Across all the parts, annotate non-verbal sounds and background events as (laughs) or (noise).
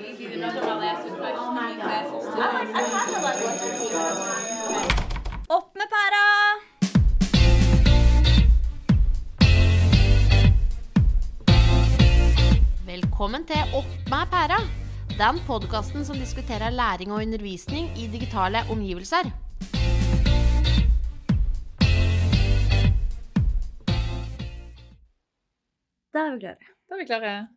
easy. Are classes too. Opp med pæra! Velkommen til Opp med pæra. Den podkasten som diskuterer læring og undervisning i digitale omgivelser. Da er vi klare. Da er vi klare.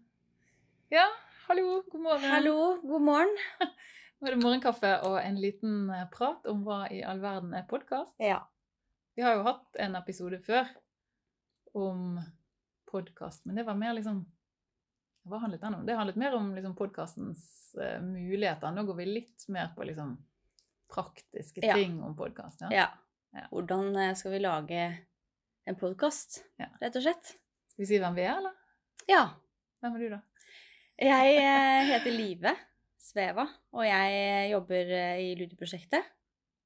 Ja, hallo, god morgen. Hallo, god morgen. Nå er det morgenkaffe og en liten eh, prat om hva i all verden er podkast. Ja. Vi har jo hatt en episode før om podkast, men det var mer liksom Hva handlet den om? Det handlet mer om liksom podkastens uh, muligheter. Nå går vi litt mer på liksom praktiske Ja. ting om podkast. Ja. ja. Ja. Hvordan eh, skal vi lage en podkast, Ja. rett og slett? Skal vi si hvem vi er, eller? Ja. Hvem er du, da? Jeg eh, heter Live Sveva, og jeg eh, jobber eh, i Ludo-prosjektet.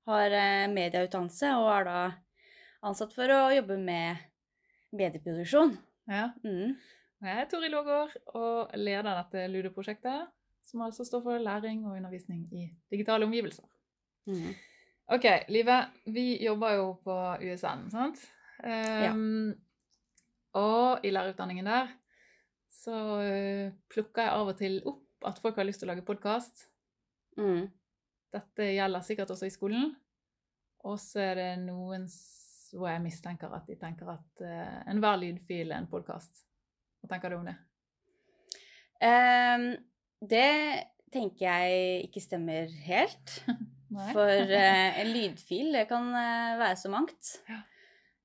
Har medieutdannelse og er da ansatt for å jobbe med medieproduksjon. Ja. Mm. Jeg er Tori Lågård og leder dette Ludo-prosjektet, som altså står for læring og undervisning i digitale omgivelser. Mm. Ok, Live. Vi jobber jo på USN, sant? Um, Og i lærerutdanningen der så uh, plukker jeg av og til opp at folk har lyst til å lage podkast. Mm. Dette gjelder sikkert også i skolen. Og så er det noen hvor jeg mistenker at de tenker at uh, enhver lydfil er en podkast. Hva tenker du om det? Um, det tenker jeg ikke stemmer helt. (laughs) For uh, en (laughs) lydfil, det kan uh, være så mangt. Ja.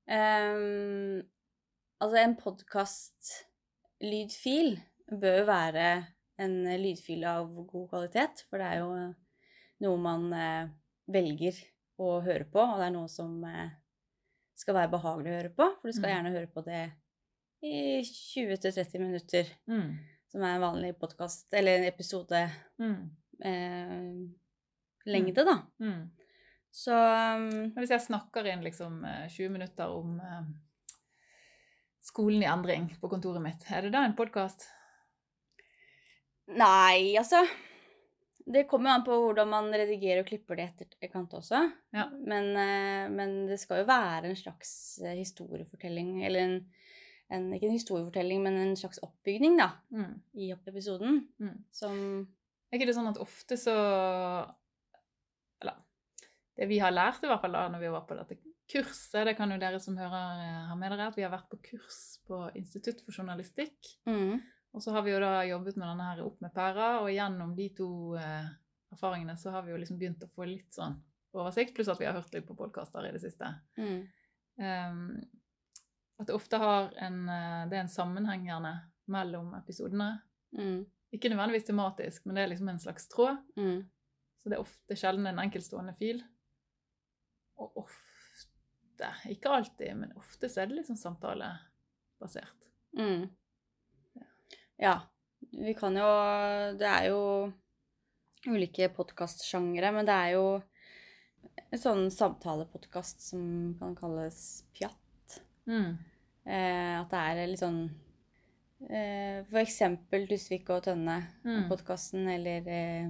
Um, altså, en podkast-lydfil bør jo være en lydfil av god kvalitet, for det er jo noe man eh, velger å høre på, og det er noe som eh, skal være behagelig å høre på, for du skal Mm. gjerne høre på det i 20-30 minutter, Mm. som er en vanlig podkast, eller en episode Mm. eh, lengde, da. Mm. Så um, hvis jeg snakker inn liksom eh, 20 minutter om eh, skolen i endring på kontoret mitt, er det da en podkast? Nei, altså Det kommer an på hvordan man redigerer og klipper det etterkant også. Ja. Men, eh, men det skal jo være en slags eh, historiefortelling, eller en, en Ikke en historiefortelling, men en slags oppbygning, da, Mm. i episoden. Mm. Som Er ikke det sånn at ofte så Eller det vi har lært, i hvert fall da når vi var på dette kurset, det kan jo dere som hører eh, ha med dere, at vi har vært på kurs på Institutt for journalistikk. mm, Og så har vi jo da jobbet med denne her Opp med pæra, og gjennom de to eh, erfaringene så har vi jo liksom begynt å få litt sånn oversikt, pluss at vi har hørt litt på podkaster i det siste. mm, Um, at det ofte har en eh, Det er en sammenheng gjerne mellom episodene. mm, Ikke nødvendigvis tematisk, men det er liksom en slags tråd. mm. Så det er ofte sjelden en enkeltstående fil. Og ofte, ikke alltid, men ofte så er det liksom samtalebasert. Mm. Ja. Vi kan jo Det er jo ulike podkastsjangre, men det er jo en sånn samtalepodkast som kan kalles pjatt. Mm. Eh, at det er litt sånn eh, For eksempel Dusvik og Mm. Tønne-podkasten, eller eh,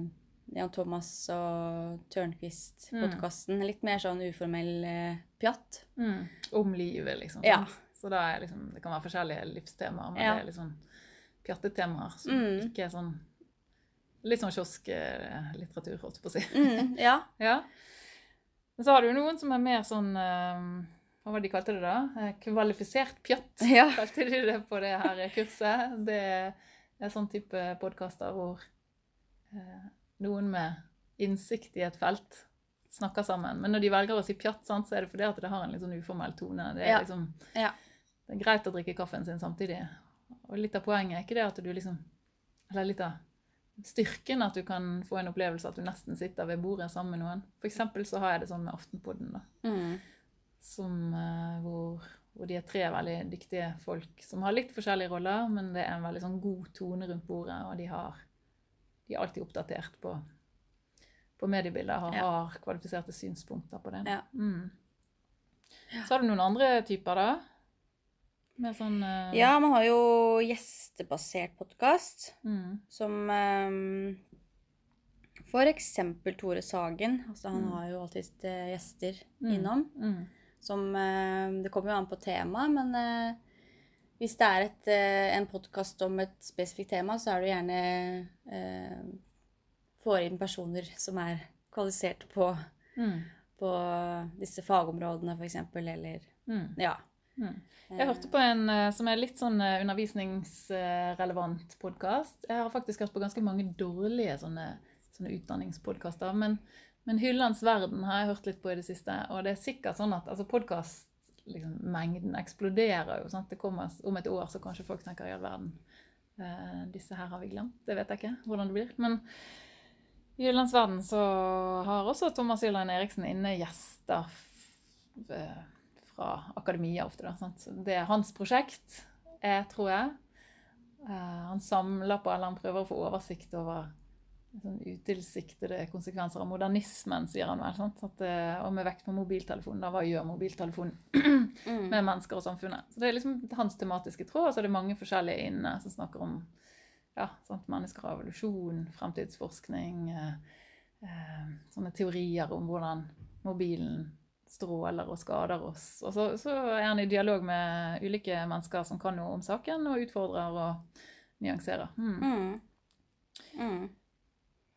Jan Thomas og Tørnquist-podkasten. Litt mer sånn uformell eh, pjatt. Mm. Om livet, liksom. Ja. Så liksom, det kan være forskjellige livstemaer, men Ja. det er liksom pjattetemaer som Mm. ikke er sånn Litt sånn kiosklitteratur, holdt jeg på å si. Mm, ja. (laughs) Ja. Men så har du noen som er mer sånn eh, Hva var det de kalte det da? Eh, Kvalifisert pjatt, (laughs) Ja. kalte de det på det her kurset. Det er sånn type podkaster hvor eh, noen med innsikt i et felt snakker sammen. Men når de velger å si pjatt, sant, så er det fordi at det har en litt sånn uformell tone. Det er, Ja. liksom, Ja. det er greit å drikke kaffen sin samtidig. Og litt av poenget er ikke det at du liksom Eller litt av styrken at du kan få en opplevelse at du nesten sitter ved bordet sammen med noen. For eksempel så har jeg det sånn med Aftenpodden, da. Mm. Som, eh, hvor, hvor de er tre veldig dyktige folk som har litt forskjellige roller, men det er en veldig sånn god tone rundt bordet, og de har de er alltid oppdatert på, på mediebilder og Ja. har kvalifiserte synspunkter på det. Ja. Mm. Så har du noen andre typer, da? Sånn uh... Ja, man har jo gjestebasert podkast, Mm. som um, For eksempel Tore Sagen. Altså, han Mm. har jo alltid eh, gjester Mm. innom. Mm. Som uh, Det kommer jo an på temaet, men eh, hvis det er et, eh, en podkast om et spesifikt tema, så er det gjerne eh, Får inn personer som er kvalifisert på, Mm. på disse fagområdene, f.eks., eller Mm. Ja. Mm. Jeg hørte på en eh, som er litt sånn eh, undervisningsrelevant podkast. Jeg har faktisk hørt på ganske mange dårlige sånne, sånne utdanningspodkaster. Men, men Hyllens verden har jeg hørt litt på i det siste. Og det er sikkert sånn at altså podkastmengden liksom, eksploderer jo. Sant? Det kommer Om et år så kanskje folk tenker i all verden eh, disse her har vi glemt. Det vet jeg ikke hvordan det blir. Men i Jyllandsverden så har også Thomas Jylland Eriksen inne gjester eh, fra akademia ofte. Da, sant? Så Det er hans prosjekt, jeg, tror jeg. Eh, han samler på, eller han prøver å få oversikt over sånn utilsiktede konsekvenser av modernismen, sier han vel. Sant? At, eh, og med vekt på mobiltelefonen. Da, hva gjør mobiltelefonen (clears throat) Mm. med mennesker og samfunnet? Så Det er liksom hans tematiske tråd, og så er det mange forskjellige inne som snakker om ja, sant? mennesker og evolusjon, fremtidsforskning, eh, eh, sånne teorier om hvordan mobilen stråler og skader oss. Og så, så er han i dialog med ulike mennesker som kan noe om saken, og utfordrer og nyanserer. Mm. Mm.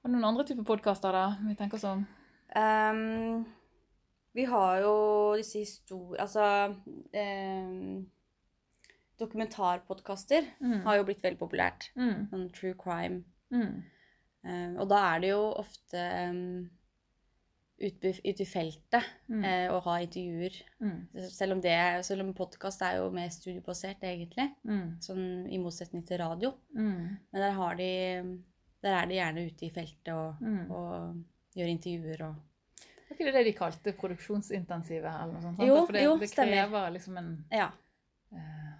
Har du noen andre typer podkaster da, vi tenker oss om? Ehm, vi har jo disse historier... Altså um, Dokumentarpodkaster Mm. har jo blitt veldig populært. Mm. Sånn true crime. Mm. Um, og da er det jo ofte um, ute ut i feltet Mm. uh, å ha intervjuer. Mm. Selv om, det- selv om podkast er jo mer studiebasert, egentlig. Mm. Sånn i motsetning til radio. Mm. Men der, har de, der er de gjerne ute i feltet og, Mm. og gjør intervjuer og Var ikke det det de kalte produksjonsintensive? eller noe sånt? sant? Jo, For det, jo, det stemmer. krever liksom en Ja. eh,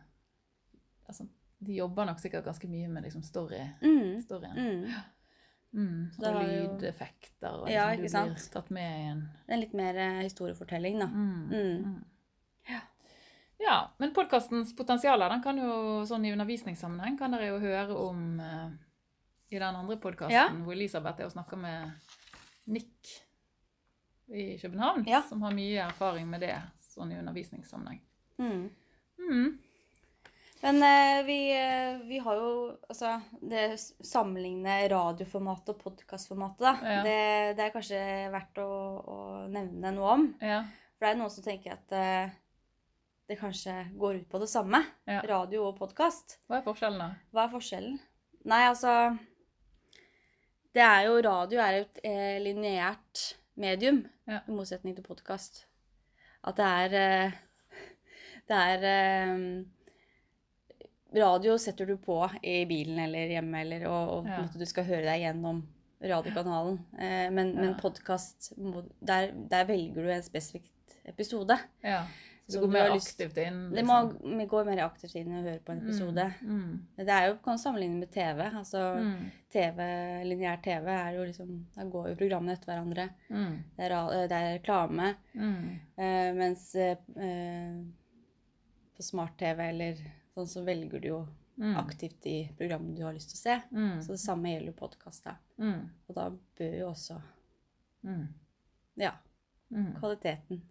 altså, De jobber nok sikkert ganske mye med liksom story, Mm. storyen. Mm. Mm. Og lydeffekter. Og Ja, liksom, ikke du sant? blir tatt med i en Det er litt mer eh, historiefortelling, da. Mm. Mm. Mm. Ja. Ja, men podkastens potensialer den kan jo sånn i undervisningssammenheng kan dere jo høre om eh, i den andre podkasten Ja. hvor Elisabeth er og snakker med Nick i København, Ja. som har mye erfaring med det sånn i undervisningssammenheng. Mm. Mm. Men eh, vi, eh, vi har jo altså Det sammenligne radioformatet og podkastformatet, da. Ja. Det, det er kanskje verdt å, å nevne noe om. Ja. For det er noen som tenker at eh, det kanskje går ut på det samme. Radio og podkast. Hva er forskjellen, da? Hva er forskjellen? Nei, altså Det er jo Radio er et eh, lineært medium, Ja. i motsetning til podkast. At det er eh, Det er eh, Radio setter du på i bilen eller hjemme, eller, og, og Ja. måte du skal høre deg gjennom radiokanalen. Eh, men men podkast, der, der velger du en spesifikk episode. Ja. Så går mer aktivt inn? Det må vi går mer aktivt inn og høre på en episode. Mm. Det er jo kan sammenligne med TV. altså Mm. TV, Lineær TV er jo liksom Da går jo programmene etter hverandre. Mm. Det er, det er reklame. Mm. Eh, mens eh, eh, på smart-TV eller sånn så velger du jo Mm. aktivt de programmene du har lyst til å se. Mm. Så det samme gjelder jo podkast. Mm. Og da bør jo også Mm. ja, Mm. kvaliteten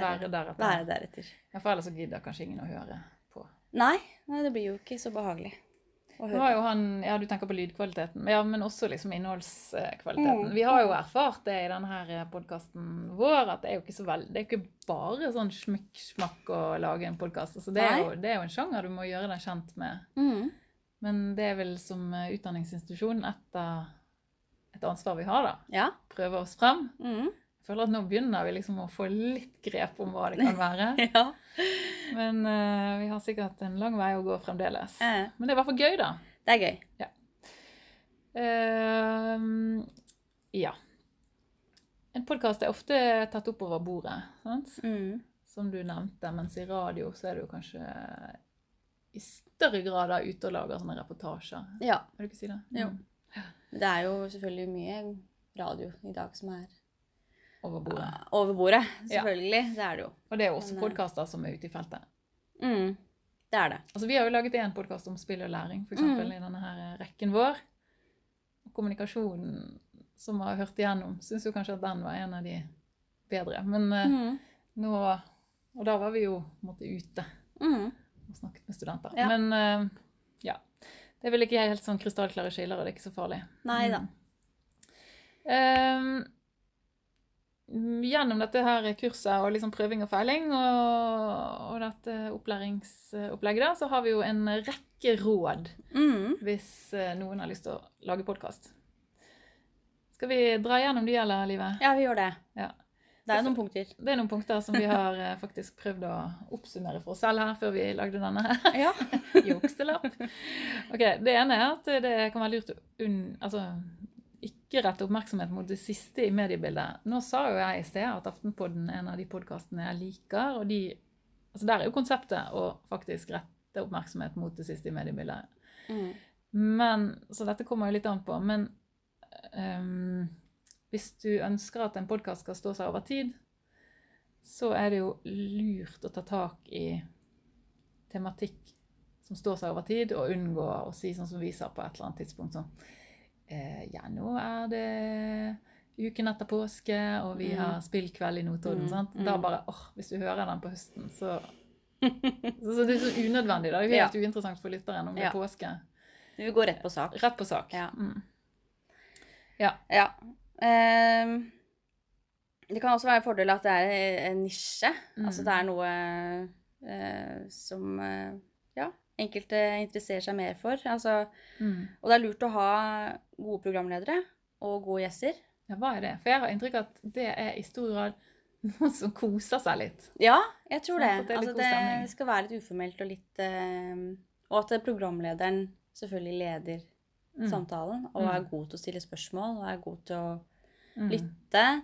Være deretter. være deretter. Ja, for ellers så gidder kanskje ingen å høre på. Nei, nei, det blir jo ikke så behagelig å høre. jo han, ja, Du tenker på lydkvaliteten, ja, men også liksom innholdskvaliteten. Mm. Vi har jo erfart det i denne podkasten vår, at det er jo ikke så veldig, det er ikke bare sånn smykk-smakk å lage en podkast. Altså, det, er jo- det er jo en sjanger du må gjøre deg kjent med. Mm. Men det er vel som eh, utdanningsinstitusjon et, et ansvar vi har, da. Ja. Prøve oss frem. Mm. Jeg føler at nå begynner vi liksom å få litt grep om hva det kan være. (laughs) ja. Men uh, vi har sikkert en lang vei å gå fremdeles. Eh, Men det er i hvert fall gøy, da. Det er gøy. Ehm, ja. En podkast er ofte tatt opp over bordet, sant? Mm. som du nevnte. Mens i radio så er det jo kanskje i større grad da ute og lager sånne reportasjer. Ja. Vil du ikke si det? Jo. Mm. Det er jo selvfølgelig mye radio i dag som er Over bordet. over bordet. Ja. Det er det jo. Og det er også Men, eh, podkaster som er ute i feltet. Mm. Det er det. Altså, vi har jo laget en podkast om spill og læring, eksempel, Mm. i denne her rekken vår. Kommunikasjonen som har hørt igjennom, syns jo kanskje at den var en av de bedre. Men eh, Mm. nå Og da var vi jo måtte ute Mm. og snakket med studenter. Ja. Men eh, ja. Det er vel ikke helt sånn krystallklare skiller, og det er ikke så farlig. Nei da. Mm. Ehm, gjennom dette her kurset og liksom prøving og feiling og, og dette opplæringsopplegget, da, så har vi jo en rekke råd Mm. hvis eh, noen har lyst til å lage podkast. Skal vi dra gjennom de, eller, Live? Ja, vi gjør det. Ja. Det er noen punkter. Det er noen punkter som vi har eh, faktisk prøvd å oppsummere for oss selv her før vi lagde denne. (laughs) Ja. (laughs) Jukselapp. Ok, Det ene er at det kan være lurt å unn, altså, ikke rette oppmerksomhet mot det siste i mediebildet. Nå sa jo jeg i sted at Aftenpodden er en av de podkastene jeg liker. og de, altså Der er jo konseptet å faktisk rette oppmerksomhet mot det siste i mediebildet. Mm. Men, Så dette kommer jo litt an på. Men um, hvis du ønsker at en podkast skal stå seg over tid, så er det jo lurt å ta tak i tematikk som står seg over tid, og unngå å si sånn som vi sa på et eller annet tidspunkt sånn eh, Ja, nå er det uken etter påske, og vi Mm. har spillkveld i Notodden. Mm, sant? mm. Da bare åh, Hvis du hører den på høsten, så så, så det er så unødvendig. da. Det er helt (laughs) uinteressant for lytteren om det Ja. er påske. Vi går rett på sak. Rett på sak. Ja. Mm. Ja. Um, det kan også være en fordel at det er en nisje. Mm. Altså det er noe uh, som uh, ja, enkelte interesserer seg mer for. Altså, Mm. og det er lurt å ha gode programledere og gode gjester. Ja, hva er det? For jeg har inntrykk av at det er i stor grad noen som koser seg litt. Ja, jeg tror det. Sånn det altså, det skal være litt uformelt og litt uh, Og at programlederen selvfølgelig leder Mm. samtalen og Mm. er god til å stille spørsmål og er god til å Mm. lytte.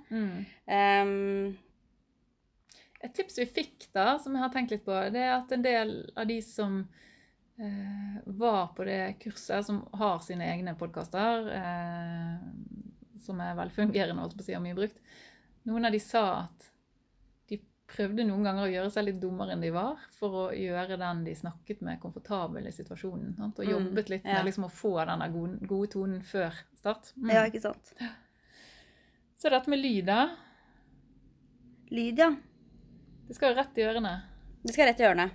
Ehm, Et tips vi fikk da, som jeg har tenkt litt på, det er at en del av de som var på det kurset, som har sine egne podkaster, eh, som er velfungerende holdt på å si, og mye brukt, noen av de sa at de prøvde noen ganger å gjøre seg litt dummere enn de var, for å gjøre den de snakket med, komfortabel i situasjonen. Sant? Og Mm, jobbet litt ja. med liksom å få den gode, gode tonen før start. Mm. Ja, ikke sant. Så dette med lyd, da. Lyd, ja. Det skal jo rett i ørene. Det skal rett i ørene.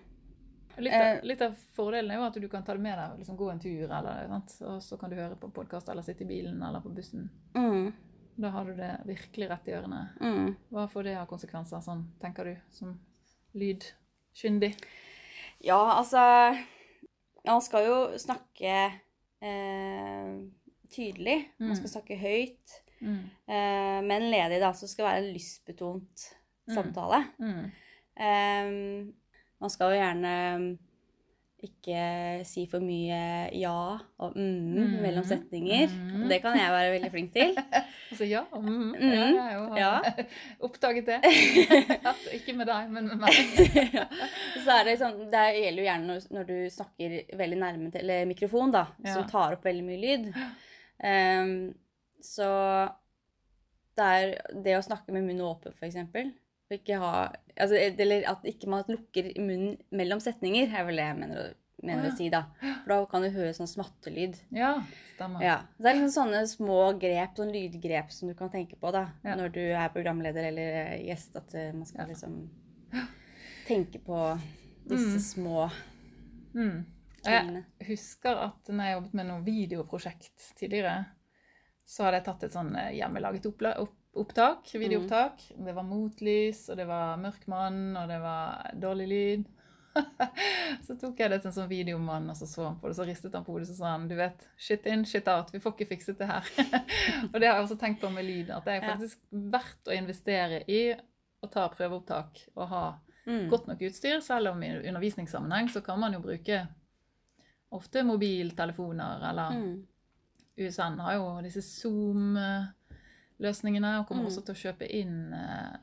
Litt av, Eh. litt av fordelen er jo at du kan ta det med deg, liksom gå en tur, eller, og så kan du høre på podkast eller sitte i bilen eller på bussen. Mm, Da har du det virkelig rett i ørene. mm. Hva får det av konsekvenser, sånn, tenker du, som lydkyndig? Ja, altså Man skal jo snakke eh, tydelig. Man Mm. skal snakke høyt. Mm. Eh, men ledig, da, så skal det være en lystbetont Mm. samtale. Mm. Man skal jo gjerne ikke si for mye ja og mm, Mm. mellom setninger. Mm. Det kan jeg være veldig flink til. (laughs) Altså ja, mm, Mm. ja jeg jo Ja. (laughs) oppdaget det. (laughs) At, ikke med deg, men med meg. Så er det sånn, det gjelder jo gjerne når, når du snakker veldig nærme til eller mikrofon, da, Ja. som tar opp veldig mye lyd. Um, så det er det å snakke med munnen åpen. Og Ikke ha, altså, eller at ikke man lukker munnen mellom setninger, er vel det jeg mener, mener oh, ja. å si, da. For da kan du høre sånn smattelyd. Ja, stemmer. Ja. Så det er liksom sånne små grep, sånn lydgrep som du kan tenke på da, Ja. når du er programleder eller eh, gjest, at eh, man skal Ja. liksom tenke på disse Mm. små Mm. Og Jeg husker at når jeg jobbet med noe videoprosjekt tidligere, så hadde jeg tatt et sånn eh, hjemmelaget opplegg. opp opptak, videoopptak. Det var motlys, og det var mørk mann, og det var dårlig lyd. (laughs) så tok jeg det til en sånn videomann, og så så han på det, så ristet han på hodet, så sa han, du vet, shit in, shit out, vi får ikke fikset det her. (laughs) og det har jeg også tenkt på med lyd, at det er Ja. faktisk verdt å investere i å ta prøveopptak og ha Mm. godt nok utstyr, selv om i undervisningssammenheng så kan man jo bruke ofte mobiltelefoner, eller Mm. USN har jo disse Zoom-løsningene, og kommer Mm. også til å kjøpe inn eh,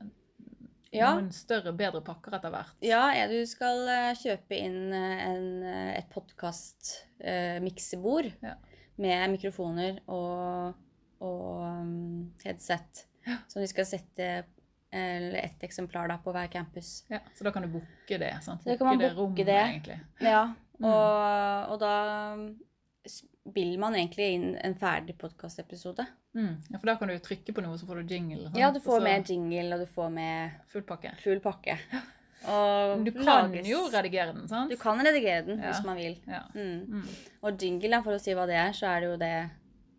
Ja. noen større, bedre pakker etter hvert. Ja, ja, du skal eh, kjøpe inn eh, en, eh, et podkast-miksebord Ja. med mikrofoner og, og um, headset, som vi skal sette eller ett eksemplar da, på hver campus. Ja, så da kan du booke det. Sant? Da kan man booke rommet, det. egentlig. Ja, Mm. og, og da spiller man egentlig inn en ferdig podkastepisode. Mm. Ja, for da kan du trykke på noe, så får du jingle. sant? Ja, du får så med jingle, og du får med Full pakke. full pakke. Og du kan lages- jo redigere den, sant? Du kan redigere den Ja. hvis man vil. Ja. Mm. Mm. Og jingle, for å si hva det er, så er det jo det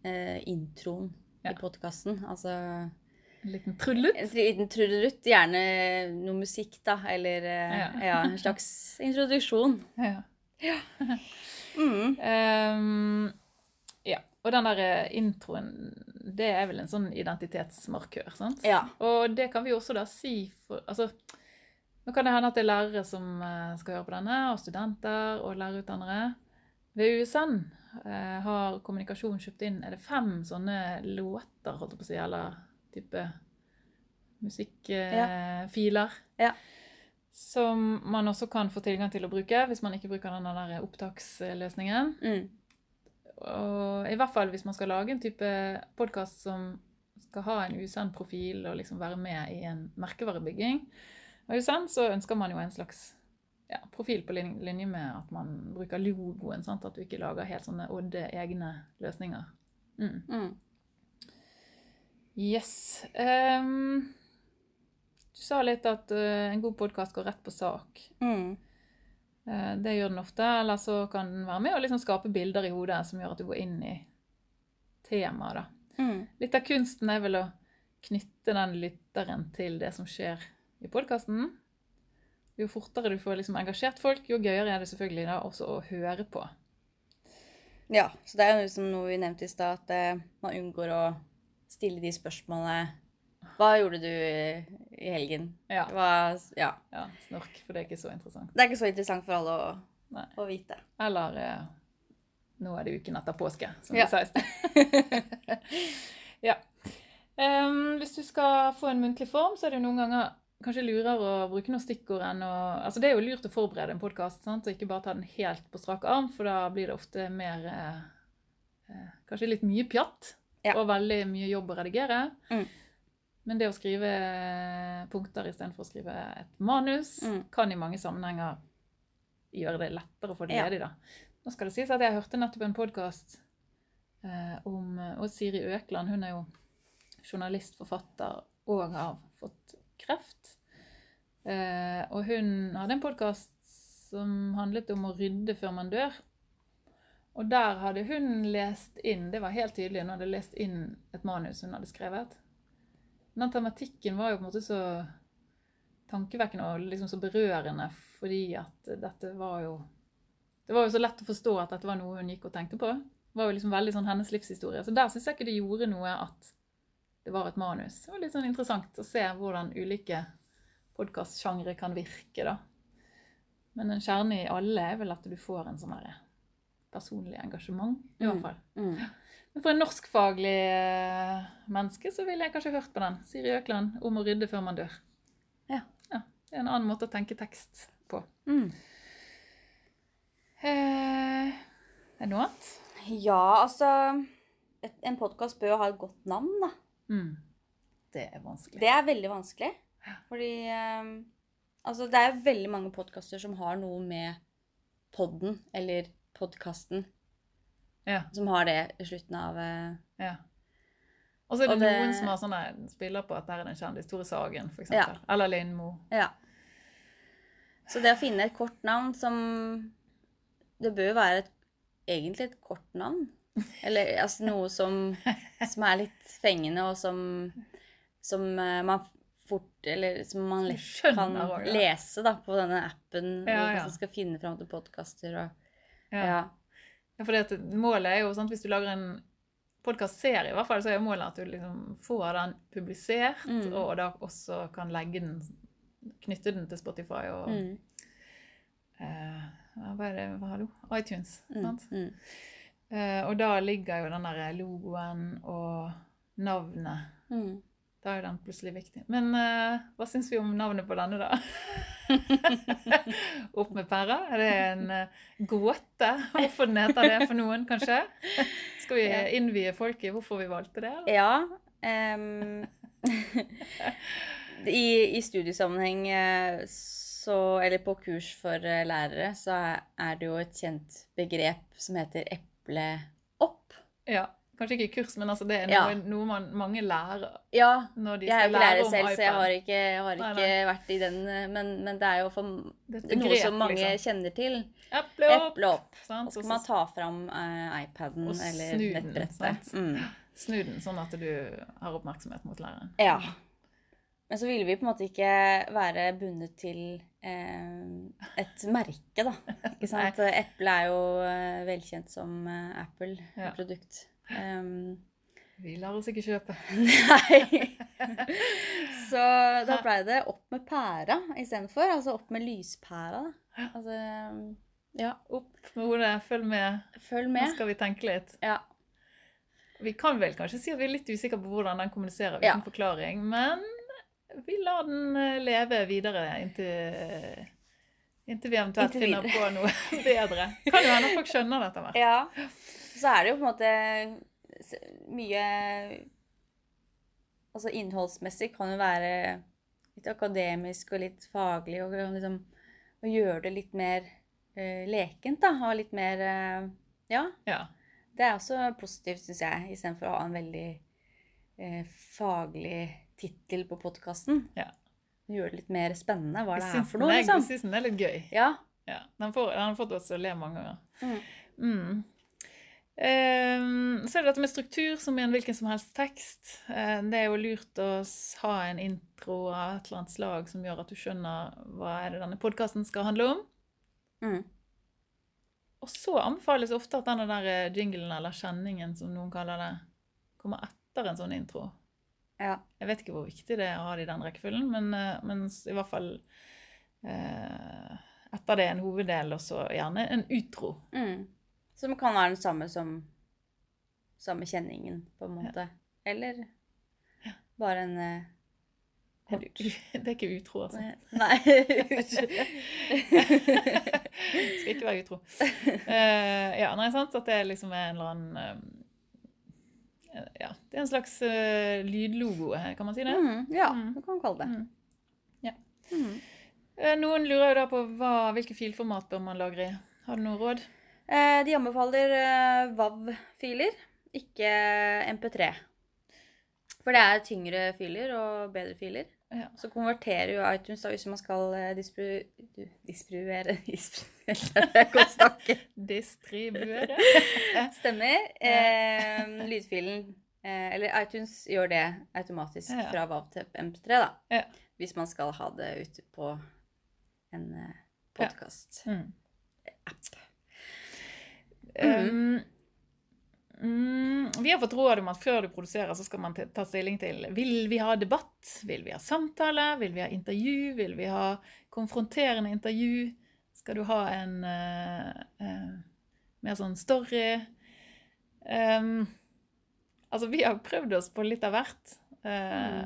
eh, introen Ja. i podkasten. Altså En liten trullut. en liten trudelutt, gjerne noe musikk, da, eller eh, Ja. ja. en slags introduksjon. (laughs) Ja. Mm. Um, (laughs) ja. Og den der eh, introen, det er vel en sånn identitetsmarkør, sant? Ja. Og det kan vi også da si for Altså, nå kan det hende at det er lærere som eh, skal høre på denne, og studenter og lærerutdannere. Ved USN eh, har kommunikasjon kjøpt inn Er det fem sånne låter, holdt jeg på å si, eller type musikkfiler? Ja. Som man også kan få tilgang til å bruke hvis man ikke bruker den der opptaksløsningen. Mm. Og i hvert fall hvis man skal lage en type podkast som skal ha en usann profil og liksom være med i en merkevarebygging og usann, så ønsker man jo en slags ja, profil på linje med at man bruker logoen. Sant? At du ikke lager helt sånne odde egne løsninger. Mm. Mm. Yes. Um, du sa litt at uh, en god podkast går rett på sak. Mm. Eh, Det gjør den ofte, eller så kan den være med og liksom skape bilder i hodet som gjør at du går inn i temaet. Mm. Litt av kunsten er vel å knytte den lytteren til det som skjer i podkasten. Jo fortere du får liksom engasjert folk, jo gøyere er det selvfølgelig da også å høre på. Ja, så det er jo liksom noe vi nevnte i stad, at eh, man unngår å stille de spørsmålene Hva gjorde du i helgen? Ja, Hva, ja. ja snork, for det er ikke så interessant. Det er ikke så interessant for alle å, å vite. Eller eh, nå er det uken etter påske, som Ja. du sa i sted. ja. Um, hvis du skal få en muntlig form, så er det jo noen ganger kanskje lurere å bruke noen stikkord enn å Altså det er jo lurt å forberede en podkast, og ikke bare ta den helt på strak arm, for da blir det ofte mer eh, eh, Kanskje litt mye pjatt, Ja. og veldig mye jobb å redigere. Mm. Men det å skrive punkter istedenfor å skrive et manus Mm. kan i mange sammenhenger gjøre det lettere å få det Ja. ledig. da. Nå skal det sies at jeg hørte nettopp en podkast eh, om Og Siri Økland, hun er jo journalist, forfatter og har fått kreft. Eh, og hun hadde en podkast som handlet om å rydde før man dør. Og der hadde hun lest inn Det var helt tydelig. Hun hadde lest inn et manus hun hadde skrevet. Den tematikken var jo på en måte så tankevekkende og liksom så berørende, fordi at dette var jo Det var jo så lett å forstå at dette var noe hun gikk og tenkte på. Det var jo liksom veldig sånn hennes livshistorie. Så der syns jeg ikke det gjorde noe at det var et manus. Det var litt sånn interessant å se hvordan ulike podkastsjangre kan virke, da. Men en kjerne i alle er vel at du får en sånn herre personlig engasjement, i hvert Mm. fall. Mm. Men for en norskfaglig eh, menneske så ville jeg kanskje hørt på den. Siri Økland om å rydde før man dør. Ja. Det er en annen måte å tenke tekst på. Mm. Eh, er det noe annet? Ja, altså et, En podkast bør jo ha et godt navn, da. Mm. Det er vanskelig. Det er veldig vanskelig. Fordi eh, Altså, det er veldig mange podkaster som har noe med podden, eller podkasten, Ja, som har det i slutten av eh, ja. Og så er det, det- noen som har sånne spiller på at der er det en kjendis. Tore Sagen, for Ja. Eller Lindmo. Ja. Så det å finne et kort navn som Det bør jo være et, egentlig et kort navn. Eller altså noe som, som er litt fengende, og som, som eh, man fort Eller som man lett kan lese da, på denne appen. Ja, ja. Som skal finne fram til podkaster og Ja. Ja. Ja, for det, målet er jo sant, Hvis du lager en podkastserie, i hvert fall, så er jo målet at du liksom får den publisert, Mm. og da også kan legge den Knytte den til Spotify og Mm, eh, Hva det? Hva har du? iTunes. mm, Sant? mm. Eh, og da ligger jo den der logoen og navnet Mm. Da er den plutselig viktig. Men uh, hva syns vi om navnet på denne, da? (laughs) Opp med pæra? Er det en eh, gåte hvorfor den heter det for noen, kanskje? Skal vi innvie folk i hvorfor vi valgte det? Eller? Ja. Um, (laughs) I, I studiesammenheng eh, så Eller på kurs for lærere så er det jo et kjent begrep som heter eple opp. Ja. Kanskje ikke kurs, men altså det er Ja. noe, noe man, mange lærer Ja, når de jeg er jo ikke lærer selv, så jeg har ikke, jeg har ikke nei. vært i den eh, Men, men det er jo for, Det er et noe begrep, som mange liksom. kjenner til. Eple opp! Eple opp. sant? Og så skal man ta fram uh, iPaden eller nettbrettet. Mm. Snu den sånn at du har oppmerksomhet mot læreren. Ja. Men så ville vi på en måte ikke være bundet til eh, et merke, da. (laughs) Ikke sant? Eple er jo eh, velkjent som eh, Ja. Um, Vi lar oss ikke kjøpe. (laughs) Nei. Så da blei det opp med pæra istedenfor. Altså opp med lyspæra. Altså, ja, Opp med hodet, følg med. følg Nå skal vi tenke litt. Ja. Vi kan vel kanskje si at vi er litt usikre på hvordan den kommuniserer uten Ja. forklaring, men vi lar den eh, leve videre inntil, inntil vi eventuelt Inntil finner på noe (laughs) bedre. Kan jo hende folk skjønner det etter hvert. ja. Så er det jo på en måte mye Altså innholdsmessig kan jo være litt akademisk og litt faglig, og liksom og gjøre det litt mer uh, lekent, da. Og litt mer uh, Ja. Ja. Det er også positivt, syns jeg, istedenfor å ha en veldig uh, faglig tittel på podkasten. Ja. Gjøre det litt mer spennende hva det er for noe, liksom. Jeg syns den er litt gøy. Ja. Ja. Den, får, den har fått oss til å le mange ganger. Mm. Mm. Ehm, så er det dette med struktur, som i en hvilken som helst tekst. Eh, det er jo lurt å ha en intro av et eller annet slag som gjør at du skjønner hva er det denne podkasten skal handle om. Mm. Og så anbefales ofte at denne der eh, jinglen, eller kjenningen som noen kaller det, kommer etter en sånn intro. ja. Jeg vet ikke hvor viktig det er å ha det i den rekkefølgen, men, eh, men i hvert fall eh, etter det en hoveddel, og så gjerne en utro. Mm. Som kan være den samme som samme kjenningen, på en måte. Eller bare en uh, (laughs) Det er ikke utro, altså. Nei. (laughs) (laughs) Skal ikke være utro. Uh, ja, nei, sant? At det liksom er en eller annen eh, Ja, det er en slags uh, lydlogo, her, kan man si det? mm, ja, Mm. det kan kalle det. Mm. Ja. Mm. Noen lurer jo da på hva, hvilke filformat bør man lagre i. Har du noe råd? Eh, de anbefaler eh, WAV-filer, ikke MP3. For det er tyngre filer og bedre filer. Ja. Så konverterer jo iTunes da, hvis man skal eh, dispru... Distribuere (laughs) Distribuere Jeg kan snakke. Distribuere. (laughs) Stemmer. Eh, lydfilen eh, Eller iTunes gjør det automatisk Ja. fra WAV til MP3, da. Ja. Hvis man skal ha det ute på en eh, podkast. Mm. Um, mm, vi har fått råd om at før du produserer, så skal man ta stilling til Vil vi ha debatt? Vil vi ha samtale? Vil vi ha intervju? Vil vi ha konfronterende intervju? Skal du ha en uh, uh, mer sånn story? Um, altså, vi har prøvd oss på litt av hvert. Eh,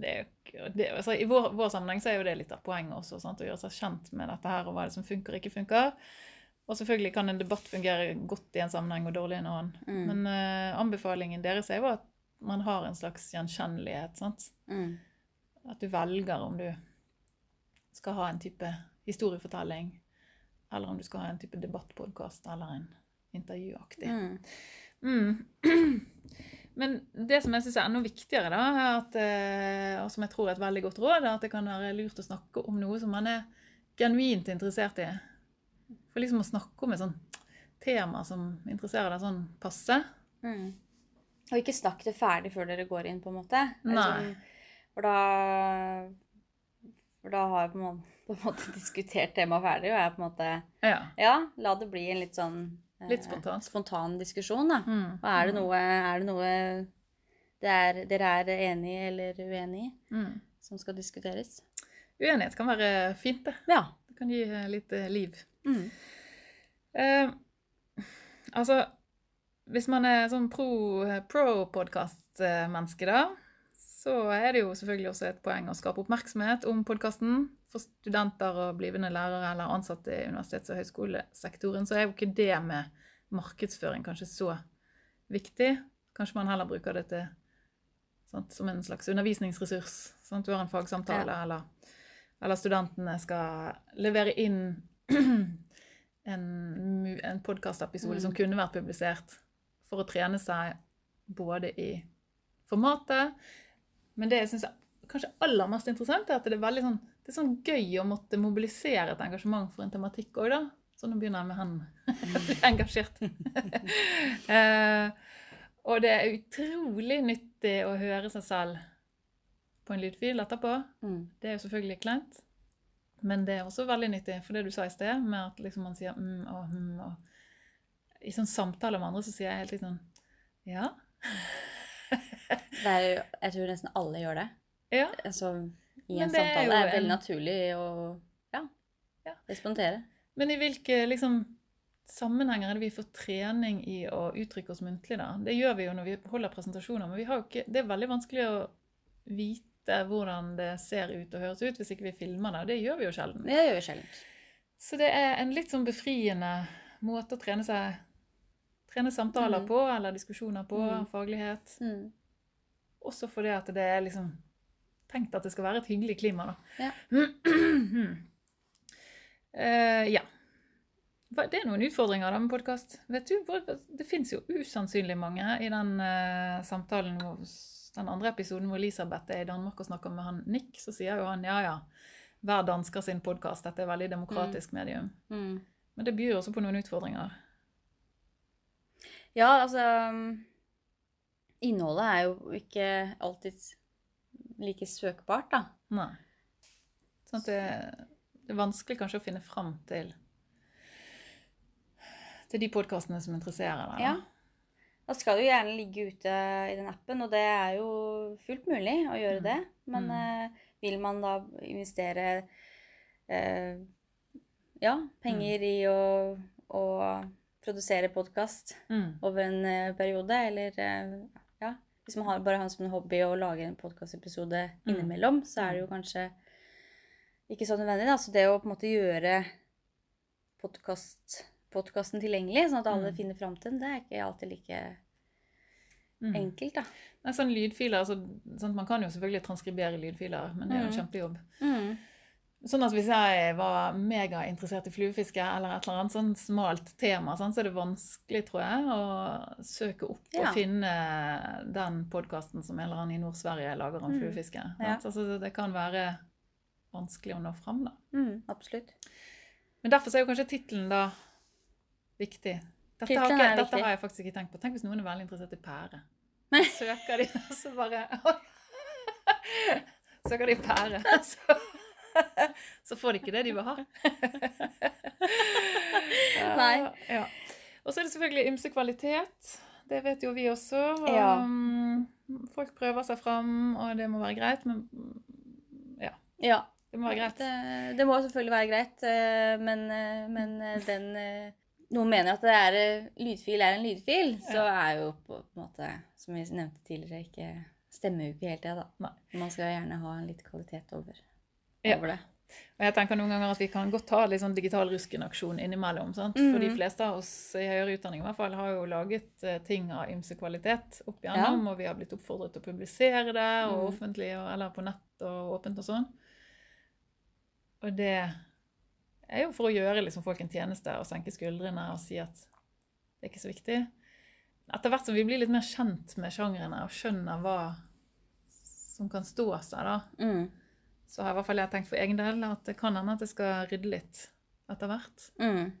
det er jo det, altså, I vår, vår sammenheng så er jo det litt av poenget også, sant? å gjøre seg kjent med dette her, og hva er det som funker og ikke funker. Og selvfølgelig kan en debatt fungere godt i en sammenheng og dårlig i en annen. Mm. Men uh, anbefalingen deres er jo at man har en slags gjenkjennelighet. Mm. At du velger om du skal ha en type historiefortelling, eller om du skal ha en type debattpodkast eller en intervjuaktig. Mm. Mm. (clears throat) Men det som jeg syns er enda viktigere, da, at, eh, og som jeg tror er et veldig godt råd, er at det kan være lurt å snakke om noe som man er genuint interessert i. For liksom å snakke om et sånt tema som interesserer deg sånn passe. Mm. Og ikke snakk det ferdig før dere går inn, på en måte. Nei. Sånn, for da For da har jeg på en måte, (laughs) på en måte diskutert temaet ferdig, og jeg på en måte Ja. Ja, la det bli en litt sånn eh, Litt spontant. spontan diskusjon, da. Mm. Og er det noe, er det noe det er, dere er enige eller uenige i, Mm. som skal diskuteres? Uenighet kan være fint, det. Ja. Det kan gi litt eh, liv. Mm. Eh, altså, hvis man er sånn pro-podkast-menneske, da, så er det jo selvfølgelig også et poeng å skape oppmerksomhet om podkasten. For studenter og blivende lærere eller ansatte i universitets- og høyskolesektoren, så er jo ikke det med markedsføring kanskje så viktig. Kanskje man heller bruker det til sant, som en slags undervisningsressurs. Sant? Du har en fagsamtale, eller, eller studentene skal levere inn (clears throat) en, en podkastepisode Mm. som kunne vært publisert for å trene seg både i formatet Men det jeg syns kanskje aller mest interessant, er at det er sånn, det er sånn gøy å måtte mobilisere et engasjement for en tematikk òg, da. Så nå begynner jeg med hendene. (laughs) Engasjert. (laughs) eh, og det er utrolig nyttig å høre seg selv på en lydfil etterpå. Mm. Det er jo selvfølgelig kleint. Men det er også veldig nyttig, for det du sa i sted, med at liksom man sier mm og hm og I sånn samtale med andre så sier jeg helt litt sånn Ja. Er jeg tror nesten alle gjør det. Ja. Altså, I en er samtale er det veldig en- naturlig å ja, Ja. respondere. Men i hvilke liksom, sammenhenger er det vi får trening i å uttrykke oss muntlig? da? Det gjør vi jo når vi holder presentasjoner, men vi har jo ikke, det er veldig vanskelig å vite hvordan det ser ut og høres ut hvis ikke vi filmer det. og Det gjør vi jo sjelden. Det gjør vi sjelden. Så det er en litt sånn befriende måte å trene seg Trene samtaler Mm. på, eller diskusjoner på, Mm. faglighet. Mm. Også fordi at det er liksom tenkt at det skal være et hyggelig klima, da. Ja. uh, (clears throat) ja. Det er noen utfordringer da med podkast. Det fins jo usannsynlig mange i den uh, samtalen hvor, den andre episoden hvor Elisabeth er i Danmark og snakker med han Nick, så sier jo han ja, ja, hver dansker sin podkast, dette er veldig demokratisk medium. Mm. Men det byr også på noen utfordringer. Ja, altså um, Innholdet er jo ikke alltid like søkbart, da. Nei. Sånn at det, det er vanskelig kanskje å finne fram til til de podkastene som interesserer deg. Ja. Da skal du gjerne ligge ute i den appen, og det er jo fullt mulig å gjøre Mm. det. Men Mm. eh, vil man da investere eh, ja, penger Mm. i å, å produsere podkast Mm. over en eh, periode, eller ja Hvis man har, bare har som en hobby å lage en podkastepisode Mm. innimellom, så er det jo kanskje ikke så nødvendig. Da. Så det å på en måte gjøre podcast, podkasten tilgjengelig, sånn at alle Mm. finner fram til den, det er ikke alltid like Mm. enkelt, da. Nei, sånn lydfiler, altså, sånn, Man kan jo selvfølgelig transkribere lydfiler, men det er jo en kjempejobb. Mm. Sånn at Hvis jeg var megainteressert i fluefiske eller et eller annet sånn smalt tema, sånn, så er det vanskelig tror jeg, å søke opp Ja. og finne den podkasten som en eller annen i Nord-Sverige lager om Mm. fluefiske. Ja. Altså, det kan være vanskelig å nå fram. da. Mm, absolutt. Men derfor er jo kanskje tittelen da viktig. Dette, har, ikke, dette viktig. har jeg faktisk ikke tenkt på. Tenk hvis noen er veldig interessert i pære. Nei. Søker de, og så bare (laughs) Søker de pære, (laughs) så, så får de ikke det de vil ha. (laughs) Nei. Ja. Og så er det selvfølgelig ymse kvalitet. Det vet jo vi også. Og, Ja. um, Folk prøver seg fram, og det må være greit, men ja. Ja. Det må være greit. Det, det må selvfølgelig være greit, eh, men, eh, men eh, den Noen mener at det er, eh, lydfil er en lydfil, så er jo på, på en måte, som vi nevnte tidligere, ikke Stemmer jo ikke helt det, da. Nei. Man skal gjerne ha en litt kvalitet over, Ja. over det. Og jeg tenker noen ganger at vi kan godt ha litt sånn digital ruskenaksjon innimellom. sant? Mhm. For de fleste av oss i høyere utdanning i hvert fall har jo laget eh, ting av ymse kvalitet opp igjennom, og vi har blitt oppfordret til å publisere det, og Mhm. offentlig, og, eller på nett og åpent og sånn. Og det er jo for å gjøre liksom folk en tjeneste og senke skuldrene og si at det er ikke så viktig. Etter hvert som vi blir litt mer kjent med sjangrene og skjønner hva som kan stå seg, da, Mm. så har i hvert fall jeg tenkt for egen del at det kan hende at jeg skal rydde litt etter hvert. Mm.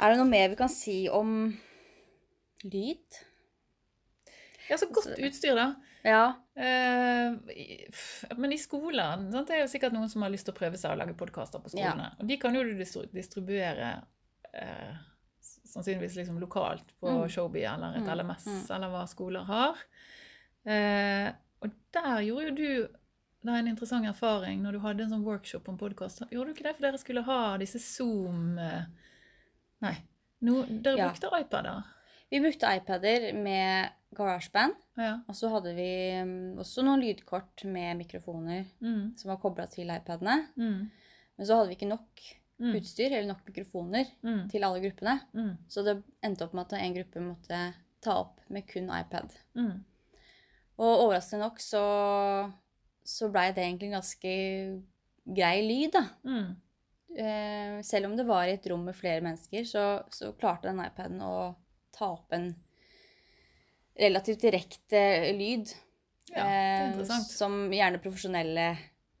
Er det noe mer vi kan si om lyd? Ja, så godt Altså- utstyr, da. Ja. Eh, men i skolen sant? Det er jo sikkert noen som har lyst til å prøve seg å lage podkaster på skolene. Og de kan jo du distribuere eh, sannsynligvis liksom lokalt på Mm. Showbie eller et Mm, LMS, mm. eller hva skoler har. Eh, og der gjorde jo du det er en interessant erfaring når du hadde en sånn workshop om podkast. Gjorde du ikke det for dere skulle ha disse Zoom eh, Nei. No, dere Ja. brukte iPader? Vi brukte iPader med GarageBand, Ja. og så hadde vi mm, også noen lydkort med mikrofoner Mm. som var kobla til iPadene. Mm. Men så hadde vi ikke nok Mm. utstyr eller nok mikrofoner Mm. til alle gruppene. Mm. Så det endte opp med at en gruppe måtte ta opp med kun iPad. Og overraskende nok så, så blei det egentlig ganske grei lyd, da. Eh, selv om det var i et rom med flere mennesker, så, så klarte den iPaden å ta opp en relativt direkte lyd. Ja, det er eh, som gjerne profesjonelle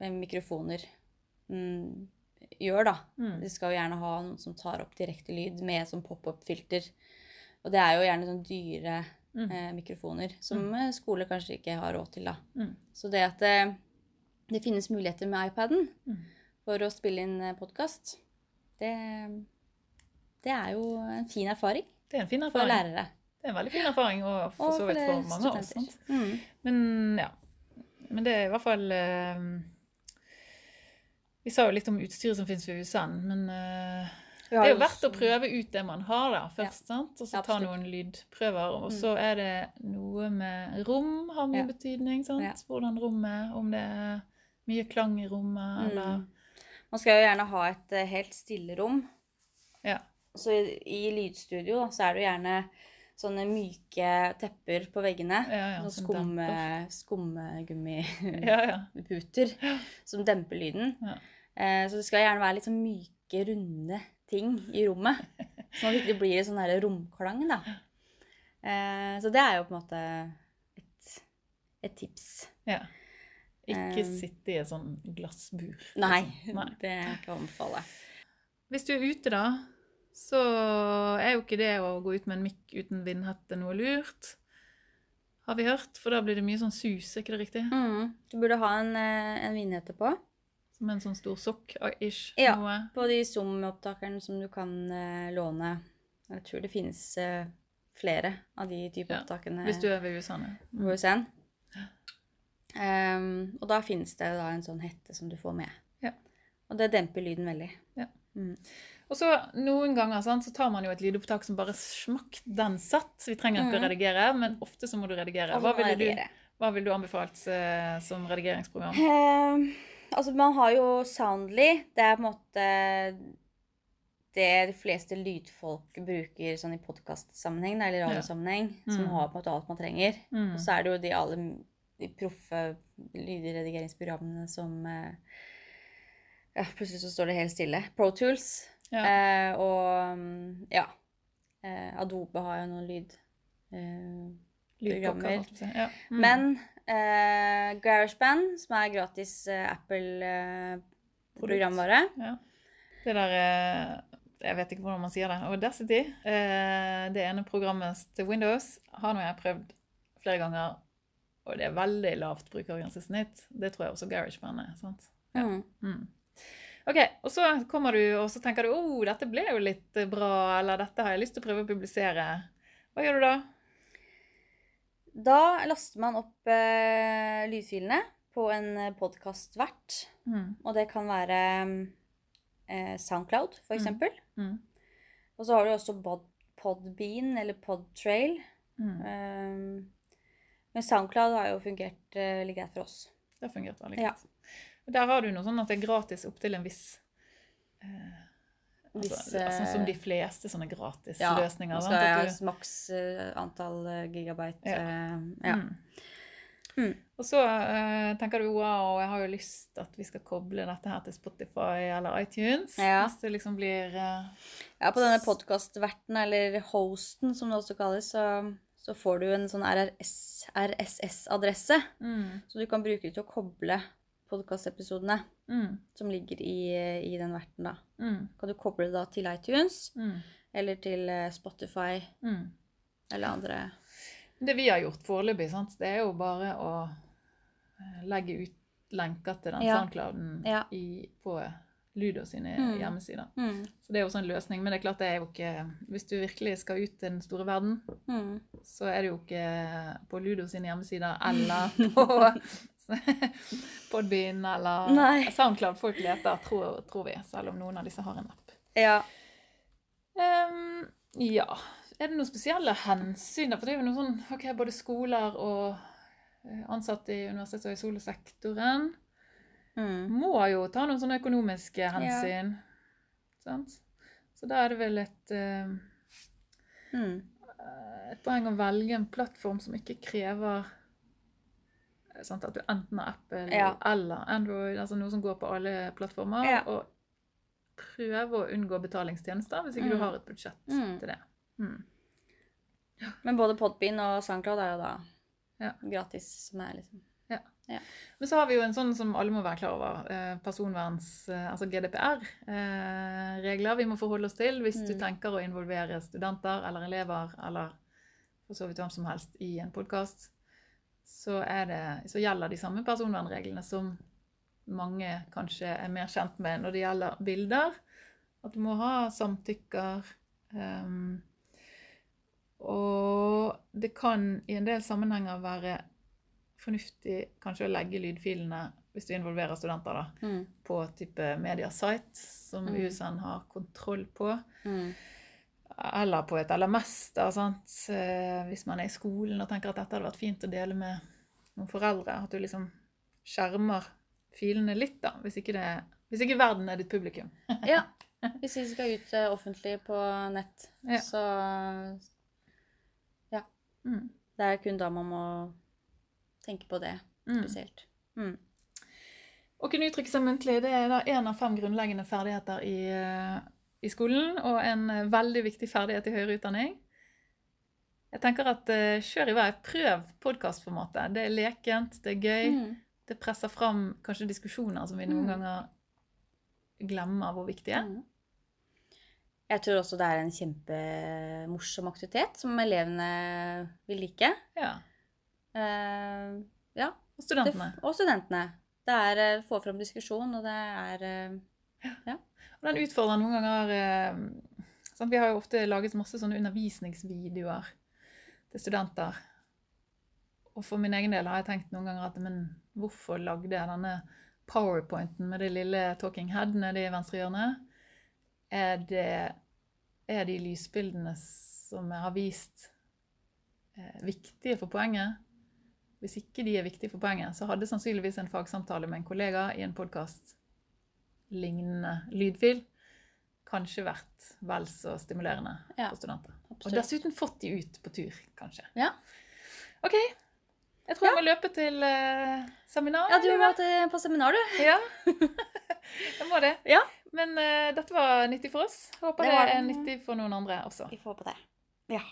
med mikrofoner mm, gjør, da. Mm. De skal jo gjerne ha noen som tar opp direkte lyd med sånn pop-up-filter. Og det er jo gjerne sånn dyre Mm. eh, mikrofoner som mm. skole kanskje ikke har råd til, da. Mm. Så det at det, det finnes muligheter med iPaden Mm. for å spille inn podkast, det, det er jo en fin erfaring Det er en fin for lærere. Det er en veldig fin erfaring, og for så vidt for mange av oss. Mm. Men ja. Men det er i hvert fall eh, Vi sa jo litt om utstyret som finnes ved USN, men eh, det er jo verdt å prøve ut det man har da, først. sant? Og så ta noen lydprøver. Og Mm. så er det noe med rom har mye Ja. betydning. sant? Ja. Hvordan rommet Om det er mye klang i rommet, Mm. Man skal jo gjerne ha et eh, helt stille rom. Ja. Så i, i lydstudio da, så er det jo gjerne sånne myke tepper på veggene. Ja, ja, skumme, skummegummiputer Ja, som demper lyden. Ja. Eh, så det skal gjerne være litt sånn myke, runde ting i rommet. (laughs) Sånn at det ikke blir sånn der romklang, da. Eh, så det er jo på en måte et, et tips. ja. Ikke Um, sitte i et sånn glassbur. Nei, liksom. Nei. det kan jeg anbefale. Hvis du er ute, da, så er jo ikke det å gå ut med en mikk uten vindhette noe lurt. Har vi hørt, for da blir det mye sånn sus, er ikke det riktig? Mm. Du burde ha en, eh, en vindhette på. Som en sånn stor sokk-ish. Ja. Noe. På de Zoom-opptakerne som du kan uh, låne. Jeg tror det finnes uh, flere av de type Ja, opptakene Hvis du er ved USA nå. Mm. Ehm, og da finnes det da en sånn hette som du får med. Ja. Og det demper lyden veldig. Ja. Mm. Og så noen ganger sant, så tar man jo et lydopptak som bare smakk, den satt. Vi trenger ikke å Mhm. redigere, men ofte så må du redigere. Hva ville du, hva ville du anbefalt eh, som redigeringsprogram? Ehm, altså, man har jo Soundly. Det er på en måte det de fleste lydfolk bruker sånn i podkastsammenheng, eller Ja. Mm. som Mm. har på en måte alt man trenger. Mm. Og så er det jo de alle de proffe lydredigeringsprogrammene som eh, Ja, plutselig så står det helt stille. Pro Tools. Ja. Eh, og mm, ja. Eh, Adobe har jo noen lyd. Eh, Lydpakker, programmer. holdt jeg på å si. Ja. Mm. Men eh, GarageBand, som er gratis eh, Apple-programvare Ja. Det der eh, Jeg vet ikke hvordan man sier det. Audacity. eh, Det ene programmet til Windows har nå jeg prøvd flere ganger, og det er veldig lavt brukergrensesnitt. Det tror jeg også GarageBand er. sant? Ja. mm. Mm. Ok, og så kommer du og så tenker du oh, dette ble jo litt eh, bra, eller dette har jeg lyst til å prøve å publisere. Hva gjør du da? Da laster man opp eh, lydfilene på en podkastvert. Mm. Og det kan være eh, Soundcloud, for Mm. eksempel. Mm. Og så har du også Pod Podbean eller Podtrail. Mm. Um, men Soundcloud har jo fungert uh, litt greit for oss. Det har fungert veldig Ja. Der har du noe sånn at det er gratis opptil en viss eh, Hvis, altså, Sånn som de eh, fleste sånne gratis ja, skal At jeg du- maks eh, antall eh, gigabyte. Ja. eh, ja. Mm. Mm. Og så uh, tenker du wow, jeg har jo lyst at vi skal koble dette her til Spotify eller iTunes. Ja. Hvis det liksom blir uh... ja, på denne podkastverten, eller hosten som det også kalles, så, så får du en sånn RSS-adresse. mm, Så du kan bruke det til å koble podkastepisodene mm, som ligger i, i den verten, da. mm, Kan du koble det da til iTunes mm, eller til eh, Spotify mm. eller andre Det vi har gjort foreløpig, sant? det er jo bare å eh, legge ut lenker til den Ja. soundclouden Ja. i, på Ludo sine Mm. hjemmesider. mm. Så det er jo også en løsning. Men det er klart det er jo ikke Hvis du virkelig skal ut til den store verden, så er det jo ikke på Ludo sine hjemmesider (laughs) eller på (laughs) Podbean eller Nei. Soundcloud folk leter, tror, tror vi. Selv om noen av disse har en app. Ja. Um, ja. Er det noen spesielle hensyn? For det er jo noe sånn ok, både skoler og eh, ansatte i universitets- og høyskolesektoren Mm. må jo ta noen sånne økonomiske hensyn. Sant? Så da er det vel et, uh, Mm. et poeng å velge en plattform som ikke krever sant, at du enten har Apple Ja. eller Android, altså noe som går på alle plattformer. Ja. Og prøve å unngå betalingstjenester hvis ikke du Mm. har et budsjett Mm. til det. Mm. Men både Podbean og SoundCloud er jo da Ja. gratis, som er liksom Men så har vi jo en sånn som alle må være klar over. Eh, personverns... Eh, altså GDPR-regler vi må forholde oss til hvis du Mm. tenker å involvere studenter eller elever eller for så vidt hvem som helst i en podkast. Så, det- så gjelder de samme personvernreglene som mange kanskje er mer kjent med når det gjelder bilder. At du må ha samtykker. Um, og det kan i en del sammenhenger være fornuftig kanskje å legge lydfilene, hvis du involverer studenter, da, mm. på type mediasite som Mm. USN har kontroll på. Mm. Eller på et sant? Eh, hvis man er i skolen og tenker at dette hadde vært fint å dele med noen foreldre. At du liksom skjermer filene litt, da, hvis ikke, det, hvis ikke verden er ditt publikum. (laughs) Ja. Hvis vi skal ut eh, offentlig på nett, Ja. så Mm. det er kun da man må tenke på det Mm. spesielt. Mm. Å kunne uttrykke seg muntlig det er da en av fem grunnleggende ferdigheter i, eh, i skolen, og en eh, veldig viktig ferdighet i høyere utdanning. Jeg tenker at eh, kjør i vei. Prøv podkastformatet. Det er lekent, det er gøy. Mm. Det presser fram kanskje diskusjoner som vi noen Mm. ganger glemmer hvor viktige er. Mm. Jeg tror også det er en kjempemorsom aktivitet som elevene vil like. Ja. Uh, ja, Og det, studentene. og studentene. Det er å få fram diskusjon, og det er eh, Og den utfordrer noen ganger eh, sant? Vi har jo ofte laget masse sånne undervisningsvideoer til studenter. Og for min egen del har jeg tenkt noen ganger at men hvorfor lagde jeg denne powerpointen med det lille talking head nede i venstre hjørne? Er det er de lysbildene som jeg har vist, eh, viktige for poenget? Hvis ikke de er viktige for poenget, så hadde sannsynligvis en fagsamtale med en kollega i en podkast lignende lydfil kanskje vært vel så stimulerende Ja, for studenter. Og dessuten fått de ut på tur, kanskje. Ja. OK. Jeg tror jeg må løpe til uh, seminar. Ja, du må til, på seminar, du. Ja. (laughs) jeg må det. Ja. Men uh, dette var nyttig for oss. Håper Det det. er nyttig for noen andre også. Vi får håpe det. Ja.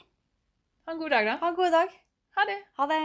Ha en god dag, da. Ha en god dag. Ha det. Ha det.